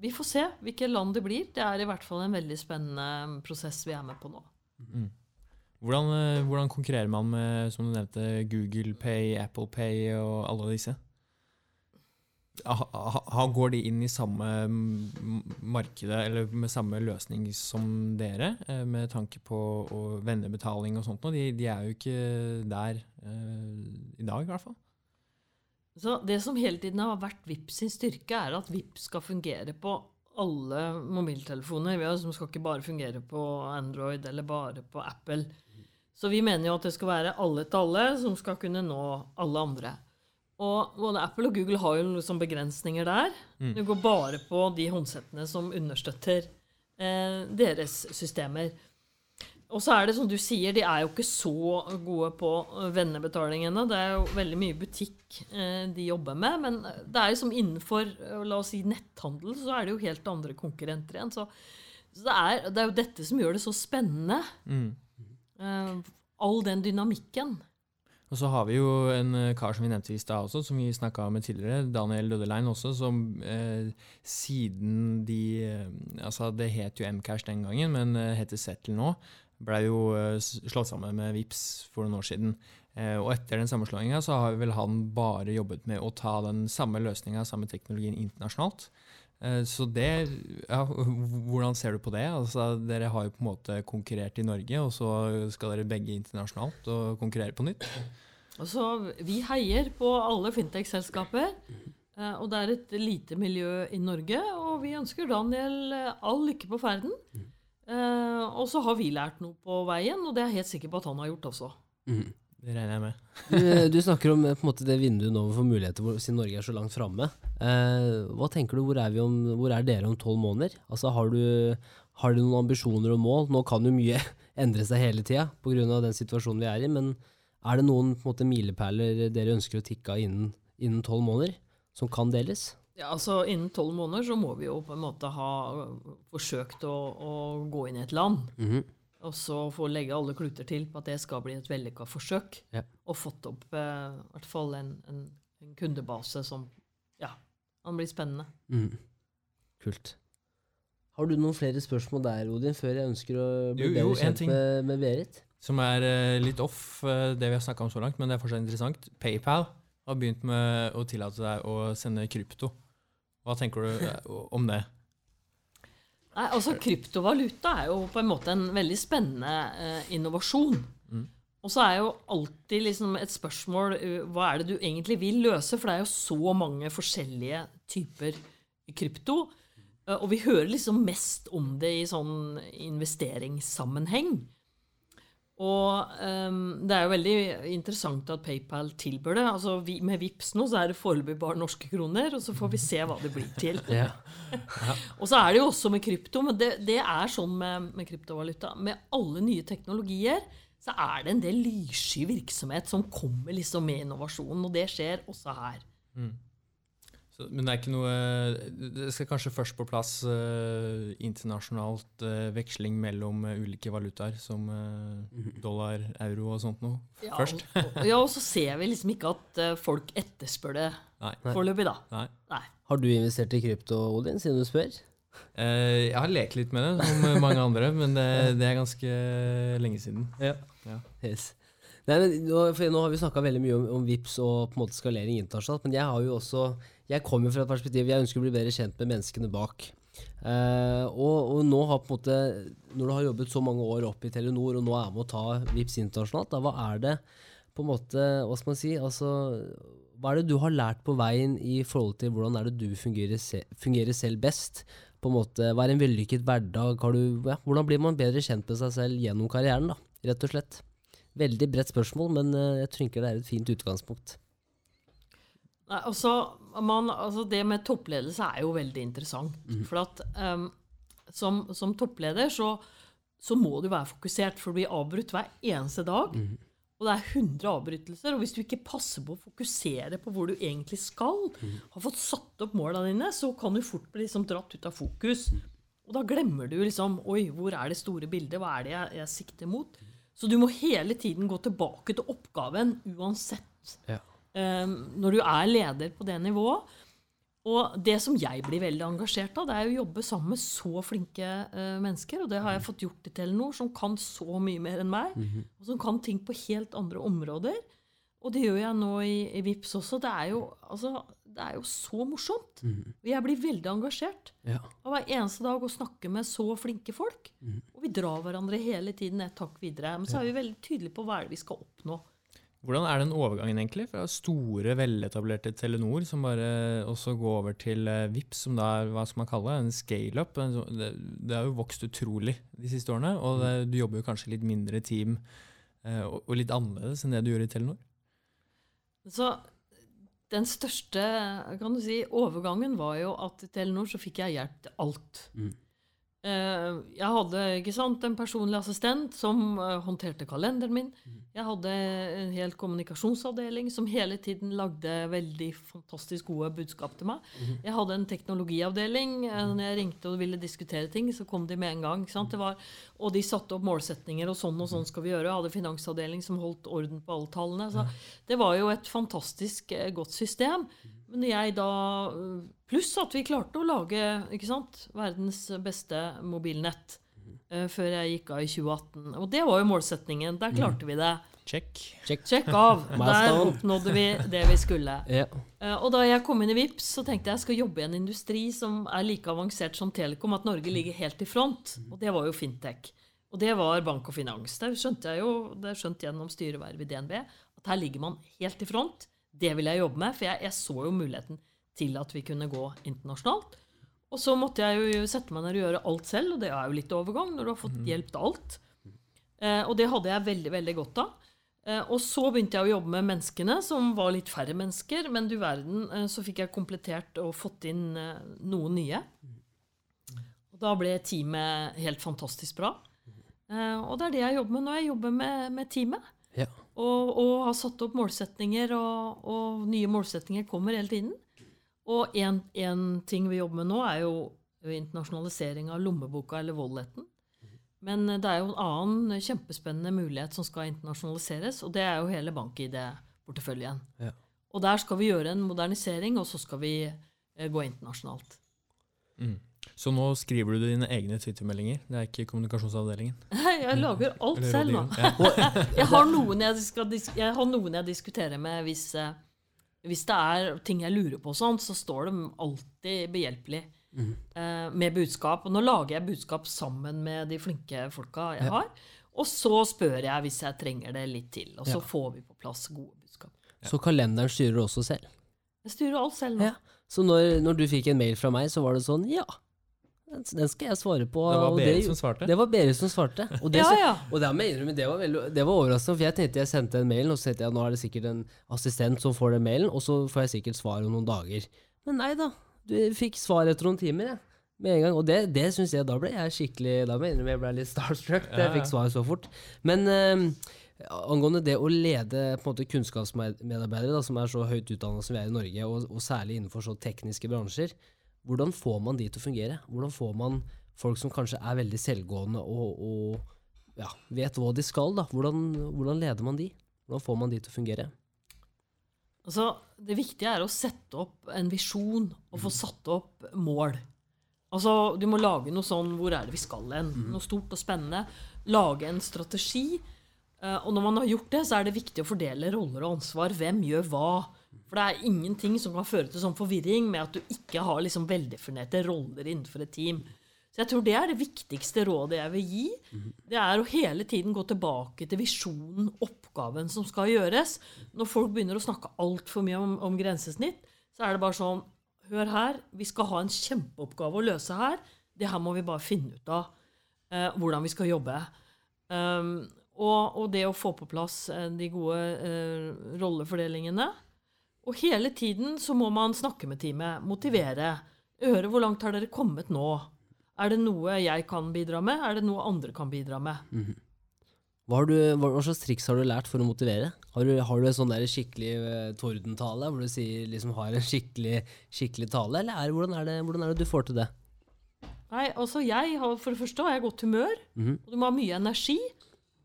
vi får se hvilke land det blir. Det er i hvert fall en veldig spennende prosess vi er med på nå. Hvordan, eh, hvordan konkurrerer man med som du nevnte, Google Pay, Apple Pay og alle disse? Går de inn i samme mm, markedet eller med samme løsning som dere, eh, med tanke på vennebetaling og sånt? De, de er jo ikke der eh, i dag, i hvert fall. Så det som hele tiden har vært VIPs sin styrke, er at VIPs skal fungere på alle mobiltelefoner. Vi har- som skal ikke bare fungere på Android eller bare på Apple. Så vi mener jo at det skal være alle til alle, som skal kunne nå alle andre. Og både Apple og Google har jo liksom begrensninger der. Det går bare på de håndsettene som understøtter eh, deres systemer. Og så er det som du sier, de er jo ikke så gode på eh, vennebetaling ennå. Det er jo veldig mye butikk eh, de jobber med. Men det er jo som innenfor eh, la oss si netthandel, så er det jo helt andre konkurrenter igjen. Så, så det, er, det er jo dette som gjør det så spennende. Mm. Eh, all den dynamikken. Og så har vi jo en eh, kar som vi nevnte i stad også, som vi snakka med tidligere, Daniel Lødelein også, som eh, siden de Altså, det het jo Mcash den gangen, men eh, heter Settle nå. Blei jo eh, slått sammen med Vips for noen år siden. Eh, og etter den sammenslåinga så har vel han bare jobbet med å ta den samme løsninga, samme teknologien, internasjonalt. Eh, Så det ja, Hvordan ser du på det? Altså, dere har jo på en måte konkurrert i Norge, og så skal dere begge internasjonalt og konkurrere på nytt. Altså, vi heier på alle fintech-selskaper. Og det er et lite miljø i Norge, og vi ønsker Daniel all lykke på ferden. Eh, Og så har vi lært noe på veien, og det er jeg helt sikker på at han har gjort også. Mm. Det regner jeg med. Du, du snakker om eh, på en måte, det vinduet nå for muligheter hvor, siden Norge er så langt framme. Eh, hva tenker du, hvor er, vi om, hvor er dere om tolv måneder? Altså, har, du, har du noen ambisjoner og mål? Nå kan jo mye *laughs* endre seg hele tida pga. den situasjonen vi er i, men er det noen på måte, milepæler dere ønsker å tikke av innen tolv måneder, som kan deles? Ja, altså Innen tolv måneder så må vi jo på en måte ha øh, forsøkt å, å gå inn i et land. Mhm. Og så få legge alle kluter til på at det skal bli et vellykka forsøk. Ja. Og fått opp eh, i hvert fall en, en, en kundebase som Ja, han blir spennende. Mm. Kult. Har du noen flere spørsmål der, Odin, før jeg ønsker å bli Jo, jo, bedre kjent med, med Berit? Som er eh, litt off eh, det vi har snakka om så langt, men det er fortsatt interessant. PayPal har begynt med å tillate deg å sende krypto. Hva tenker du eh, om det? Nei, altså Kryptovaluta er jo på en måte en veldig spennende eh, innovasjon. Mm. Og så er jo alltid liksom et spørsmål eh, hva er det du egentlig vil løse? For det er jo så mange forskjellige typer krypto. Eh, og vi hører liksom mest om det i sånn investeringssammenheng. Og um, det er jo veldig interessant at PayPal tilbyr det. Altså, vi, med Vips nå så er det foreløpig bare norske kroner, og så får vi se hva det blir til. *laughs* Ja. *laughs* Og så er det jo også med krypto, men det, det er sånn med, med kryptovaluta. Med alle nye teknologier så er det en del lyssky virksomhet som kommer liksom med innovasjonen, og det skjer også her. Så, men det er ikke noe Det skal kanskje først på plass eh, internasjonalt eh, veksling mellom eh, ulike valutaer, som eh, dollar, euro og sånt noe, Ja, først? Og, ja, og så ser vi liksom ikke at eh, folk etterspør det Nei. foreløpig, da. Nei. Nei. Har du investert i krypto, Odin, siden du spør? Eh, jeg har lekt litt med det, som mange andre, men det, det er ganske lenge siden. Ja. Ja. Yes. Nei, men nå, nå har vi snakka veldig mye om, om VIPs og på en måte skalering internasjonalt, men jeg har jo også Jeg kommer fra et perspektiv Jeg ønsker å bli bedre kjent med menneskene bak. Uh, og, og nå har på en måte Når du har jobbet så mange år opp i Telenor, og nå er med å ta VIPs internasjonalt, da, hva er det på en måte Hva skal man si? Altså, hva er det du har lært på veien i forhold til hvordan er det du fungerer, se, fungerer selv best? På en måte, Hva er en vellykket hverdag? Du, ja, hvordan blir man bedre kjent med seg selv gjennom karrieren, da, rett og slett? Veldig bredt spørsmål, men jeg tror ikke det er et fint utgangspunkt. Nei, altså, man, altså det med toppledelse er jo veldig interessant. For at um, som, som toppleder så, så må du være fokusert, for du blir avbrutt hver eneste dag. Og det er 100 avbrytelser. Og hvis du ikke passer på å fokusere på hvor du egentlig skal, har fått satt opp måla dine, så kan du fort bli liksom dratt ut av fokus. Og da glemmer du liksom Oi, hvor er det store bildet? Hva er det jeg, jeg sikter mot? Så du må hele tiden gå tilbake til oppgaven uansett Ja. um, når du er leder på det nivået. Og det som jeg blir veldig engasjert av, det er å jobbe sammen med så flinke uh, mennesker. Og det har jeg fått gjort i Telenor, som kan så mye mer enn meg. Og som kan ting på helt andre områder. Og det gjør jeg nå i, i VIPS også. Det er, jo, altså, det er jo så morsomt. Og jeg blir veldig engasjert Ja. av hver eneste dag å snakke med så flinke folk. Og vi drar hverandre hele tiden et takk videre. Men så er vi veldig tydelige på hva er det vi skal oppnå. Hvordan er den overgangen egentlig fra store, veletablerte Telenor, som bare også går over til eh, Vips, som da er hva skal man kalle det, en scale-up? Det, det har jo vokst utrolig de siste årene, og det, du jobber jo kanskje litt mindre team eh, og, og litt annerledes enn det du gjør i Telenor? Så den største kan du si, overgangen var jo at i Telenor så fikk jeg hjelp til alt. Mm. Eh, jeg hadde ikke sant, en personlig assistent som eh, håndterte kalenderen min. Jeg hadde en hel kommunikasjonsavdeling som hele tiden lagde veldig fantastisk gode budskap til meg. Jeg hadde en teknologiavdeling. eh, Når jeg ringte og ville diskutere ting, så kom de med en gang. Ikke sant? Det var, og de satte opp målsetninger, og sånn og sånn skal vi gjøre. Jeg hadde finansavdeling som holdt orden på alle tallene. Så det var jo et fantastisk godt system. Men jeg da Pluss at vi klarte å lage ikke sant, verdens beste mobilnett uh, før jeg gikk av i 2018. Og det var jo målsetningen. Der klarte vi det. Check. Check. Check av. *laughs* Der oppnådde vi det vi skulle. *laughs* Yeah. Uh, Og da jeg kom inn i Vips, så tenkte jeg jeg skal jobbe i en industri som er like avansert som Telekom, at Norge ligger helt i front. Og det var jo fintech. Og det var bank og finans. Det skjønte jeg jo, det skjønte gjennom styrevervet i DNB, at her ligger man helt i front. Det vil jeg jobbe med, for jeg, jeg så jo muligheten til at vi kunne gå internasjonalt. Og så måtte jeg jo sette meg ned og gjøre alt selv, og det er jo litt overgang når du har fått hjelp til alt. Eh, og det hadde jeg veldig, veldig godt av. Eh, og så begynte jeg å jobbe med menneskene, som var litt færre mennesker. Men du verden, eh, så fikk jeg komplettert og fått inn eh, noen nye. Og da ble teamet helt fantastisk bra. Eh, og det er det jeg jobber med nå. Jeg jobber med, med teamet. Ja. Og, og har satt opp målsetninger, og, og nye målsetninger kommer hele tiden. Og en, en ting vi jobber med nå, er jo internasjonalisering av lommeboka eller walleten. Men det er jo en annen kjempespennende mulighet som skal internasjonaliseres, og det er jo hele bank-ID-porteføljen. Ja. Og der skal vi gjøre en modernisering, og så skal vi eh, gå internasjonalt. Mm. Så nå skriver du dine egne Twitter-meldinger? Det er ikke kommunikasjonsavdelingen? *laughs* Jeg lager alt selv nå. *laughs* Jeg har jeg, skal, jeg har noen jeg diskuterer med hvis, eh, hvis det er ting jeg lurer på, og sånn, så står de alltid behjelpelig eh, med budskap. Og nå lager jeg budskap sammen med de flinke folka jeg Ja. har. Og så spør jeg hvis jeg trenger det litt til. Og så Ja. får vi på plass gode budskap. Så kalenderen styrer du også selv. Jeg styrer alt selv nå. Ja. Så når, når du fikk en mail fra meg, så var det sånn Ja, den, skal jeg svare på. Det var Berit som svarte? Det var Berit som svarte. Og det, Ja, ja. Og det, jeg innrømme, det, var veldig, det var overraskende, for jeg tenkte jeg sendte en mail, og så tenkte jeg nå er det sikkert en assistent som får den mailen, og så får jeg sikkert svar om noen dager. Men nei da, du fikk svar etter noen timer, jeg. Med en gang. Og det, det syns jeg, da ble jeg skikkelig Da må jeg innrømme jeg ble litt starstruck da jeg Ja, ja. fikk svar så fort. Men eh, angående det å lede på en måte kunnskapsmedarbeidere, da, som er så høyt utdanna som vi er i Norge, og, og særlig innenfor så tekniske bransjer, hvordan får man de til å fungere? Hvordan får man folk som kanskje er veldig selvgående og, og ja, vet hva de skal, da? Hvordan, hvordan leder man de? Hvordan får man de til å fungere? Altså, det viktige er å sette opp en visjon og få satt opp mål. Altså, Du må lage noe sånn Hvor er det vi skal hen? Noe stort og spennende. Lage en strategi. Eh, og når man har gjort det, så er det viktig å fordele roller og ansvar. Hvem gjør hva? For det er ingenting som kan føre til sånn forvirring med at du ikke har liksom veldefinerte roller innenfor et team. Så jeg tror det er det viktigste rådet jeg vil gi. Det er å hele tiden gå tilbake til visjonen, oppgaven som skal gjøres. Når folk begynner å snakke altfor mye om, om grensesnitt, så er det bare sånn Hør her, vi skal ha en kjempeoppgave å løse her. Det her må vi bare finne ut av eh, hvordan vi skal jobbe. Um, og, og det å få på plass eh, de gode eh, rollefordelingene. Og hele tiden så må man snakke med teamet, motivere. Høre hvor langt har dere kommet nå? Er det noe jeg kan bidra med? Er det noe andre kan bidra med? Hva, har du, hva, hva slags triks har du lært for å motivere? Har du, har du en sånn der skikkelig uh, tordentale, hvor du sier, liksom, har en skikkelig, skikkelig tale, eller er, hvordan, er det, hvordan er det du får til det? Nei, altså jeg har, For det første har jeg godt humør, Mhm. og du må ha mye energi.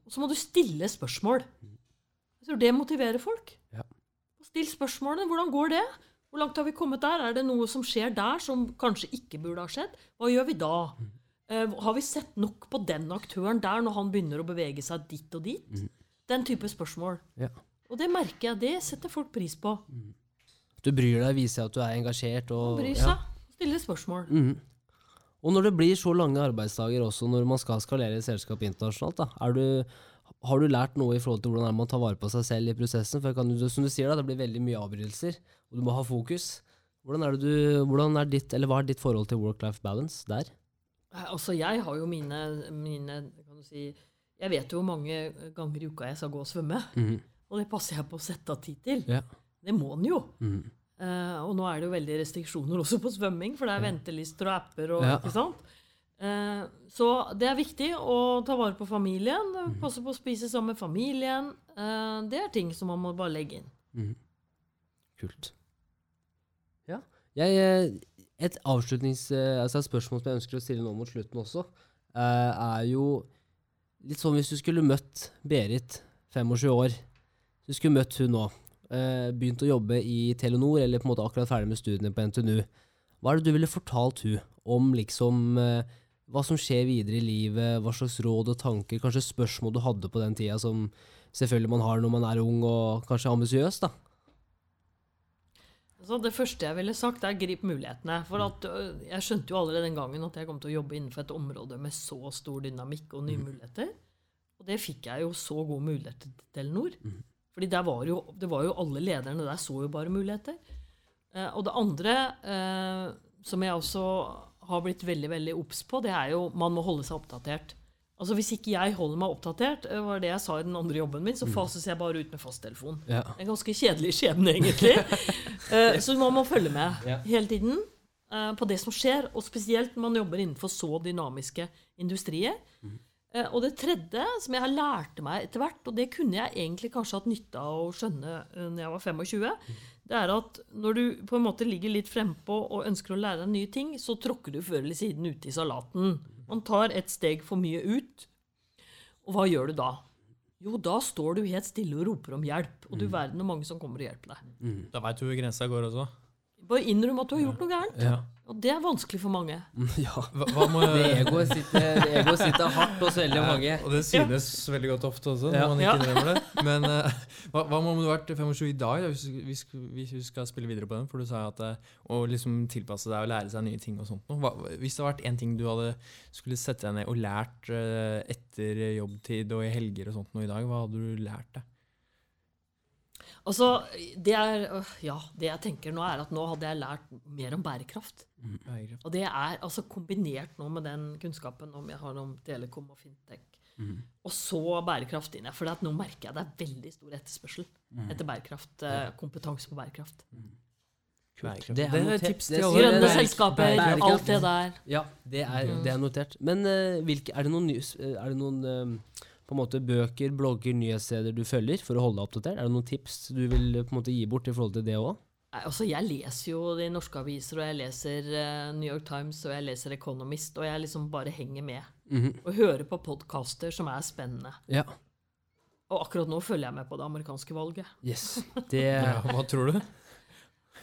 Og så må du stille spørsmål. Jeg tror det motiverer folk. Ja. Still spørsmålene. Hvordan går det? Hvor langt har vi kommet der? Er det noe som skjer der som kanskje ikke burde ha skjedd? Hva gjør vi da? Uh, har vi sett nok på den aktøren der når han begynner å bevege seg dit og dit? Den type spørsmål. Ja. Og det merker jeg. Det setter folk pris på. Du bryr deg, viser at du er engasjert. Og, Bry ja. seg. Stille spørsmål. Mm. Og når det blir så lange arbeidsdager også, når man skal skalere et selskap internasjonalt, da, er du, har du lært noe i forhold til hvordan man tar vare på seg selv i prosessen? For kan, som du sier, da, det blir veldig mye avbrytelser, og du må ha fokus. Hvordan er du, hvordan er ditt, eller Hva er ditt forhold til work-life balance der? Altså, jeg har jo mine, mine kan du si, Jeg vet jo hvor mange ganger i uka jeg skal gå og svømme. Mm. Og det passer jeg på å sette av tid til. Ja. Det må den jo. Mm. Uh, og nå er det jo veldig restriksjoner også på svømming, for det er ventelister og apper. og Ja. ikke sant? Eh, så det er viktig å ta vare på familien. Mhm. Passe på å spise sammen med familien. Eh, det er ting som man må bare legge inn. Mhm. Kult. Ja. Jeg, eh, et avslutnings... Altså et spørsmål som jeg ønsker å stille nå mot slutten også, er jo litt sånn hvis du skulle møtt Berit, 25 år, du skulle møtt hun nå, begynt å jobbe i Telenor, eller på en måte akkurat ferdig med studiene på NTNU, hva er det du ville fortalt hun om liksom hva som skjer videre i livet, hva slags råd og tanker, kanskje spørsmål du hadde på den tida som selvfølgelig man har når man er ung og kanskje ambisiøs, da? Så det første jeg ville sagt, er grip mulighetene. For at, jeg skjønte jo allerede den gangen at jeg kom til å jobbe innenfor et område med så stor dynamikk og nye muligheter. Og det fikk jeg jo så gode muligheter til Telenor. Fordi der var jo, det var jo alle lederne der så jo bare muligheter. Eh, og det andre eh, som jeg også har blitt veldig veldig obs på, det er jo man må holde seg oppdatert. Altså Hvis ikke jeg holder meg oppdatert, eh, var det jeg sa i den andre jobben min, så fases jeg bare ut med fasttelefon. Ja. En ganske kjedelig skjebne, egentlig. *laughs* Eh, så man må følge med Ja. hele tiden eh, på det som skjer, og spesielt når man jobber innenfor så dynamiske industrier. Eh, Og det tredje, som jeg har lærte meg etter hvert, og det kunne jeg egentlig kanskje hatt nytte av å skjønne eh, når jeg var 25, det er at når du på en måte ligger litt frempå og ønsker å lære deg nye ting, så tråkker du før eller siden ute i salaten. Man tar et steg for mye ut. Og hva gjør du da? Jo, da står du helt stille og roper om hjelp. Og du verden hvor mange som kommer og hjelper deg. Da veit du hvor grensa går også. Bare innrøm at du har gjort noe gærent. Ja. Og det er vanskelig for mange. *laughs* ja. Hva, hva må, Det egoet sitter, ego sitter hardt hos veldig mange. og det synes veldig godt ofte også, når Ja. man ikke Ja. innrømmer det. Men uh, hva, hva må du ha vært 25 i dag, da, hvis, vi skal, hvis vi skal spille videre på den? For du sa at eh, å liksom tilpasse deg og lære seg nye ting og sånt. noe. Hva, hvis det hadde vært én ting du hadde skulle sette deg ned og lært uh, etter jobbtid og i helger og sånt noe i dag, hva hadde du lært deg? Altså, det er øh, Ja, det jeg tenker nå, er at nå hadde jeg lært mer om bærekraft. Mm. Og det er altså kombinert nå med den kunnskapen om jeg har om telekom og fintech. Og så bærekraft inn. For nå merker jeg det er veldig stor etterspørsel etter bærekraft. eh, Kompetanse på bærekraft. Bærekraft. Det er Det er tips Det til er alle. Grønne selskaper, Bærekraft. alt det der. Ja, det er, det er notert. Men uh, hvilke, er det noen, nys- er det noen eh, på en måte bøker, blogger, nyhetssteder du følger for å holde deg oppdatert? Er det noen tips du vil eh, på en måte gi bort i forhold til det òg? Altså Jeg leser jo de norske aviser, og jeg leser uh, New York Times og jeg leser Economist, og jeg liksom bare henger med. Og hører på podkaster som er spennende. Ja. Og akkurat nå følger jeg med på det amerikanske valget. Yes. *laughs* Det Ja, hva tror du?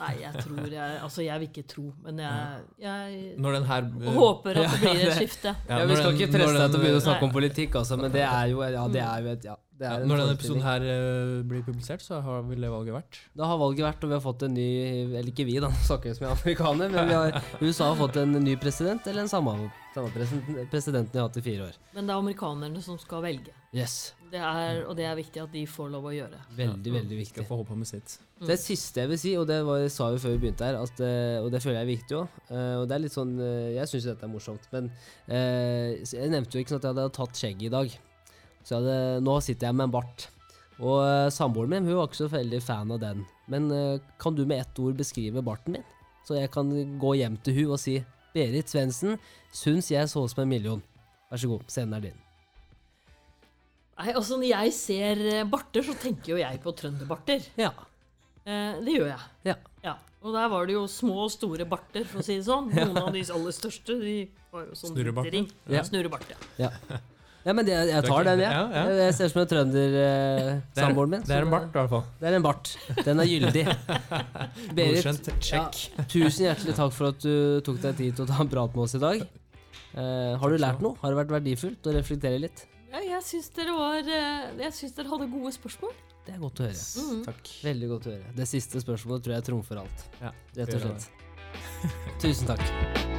Nei, jeg tror jeg Altså, jeg vil ikke tro, men jeg, jeg her eh, håper at det *laughs* blir et skifte. ja, ja, Vi skal den- ikke presse deg til å begynne å snakke om politikk, altså, men det er jo, ja, det er jo et ja, ja, er Når denne episoden her uh, blir publisert, så har vel det valget vært? Da har valget vært, og vi har fått en ny Eller ikke vi, da, *laughs* nå snakker vi som amerikaner, men vi har, USA har fått en ny president, eller den samme, samme president, presidenten vi har hatt i fire år. Men det er amerikanerne som skal velge. Yes. Det er, og det er viktig at de får lov å gjøre. Veldig, veldig viktig. Skal få håpe med sitt. Det siste jeg vil si, og det var, sa vi før vi begynte her, at, eh, og det føler jeg er viktig òg Og det er litt sånn eh, Jeg syns dette er morsomt, men eh, jeg nevnte jo ikke sånn at jeg hadde tatt skjegg i dag. Så hadde, nå sitter jeg med en bart. Og uh, samboeren min hun var ikke så veldig fan av den. Men uh, kan du med ett ord beskrive barten min? Så jeg kan gå hjem til hun og si Berit Svendsen syns jeg så ut som en million. Vær så god, scenen er din. Nei, altså Når jeg ser eh, barter, så tenker jo jeg på trønderbarter. Ja. Eh, det gjør jeg. Ja. Ja. Og der var det jo små og store barter, for å si det sånn. *laughs* Noen av de aller største de var jo sånn Snurrebart, ja. Snurrebart, ja. Ja, *laughs* ja men det, jeg tar den, jeg. ja, ja. Jeg, jeg ser ut som en trønder, eh, er, samboeren min. det er en bart, i hvert fall. Det er en bart. Den er gyldig. *laughs* Berit, Godkjent. Ja, tusen hjertelig takk for at du tok deg tid til å ta en prat med oss i dag. Eh, har du lært noe? Har det vært verdifullt å reflektere litt? ja jeg syns dere var eh, dere hadde gode spørsmål. Det er godt å høre. Mm. Takk. Veldig godt å høre. Det siste spørsmålet tror jeg trumfer alt. Ja, Rett og slett. Tusen takk.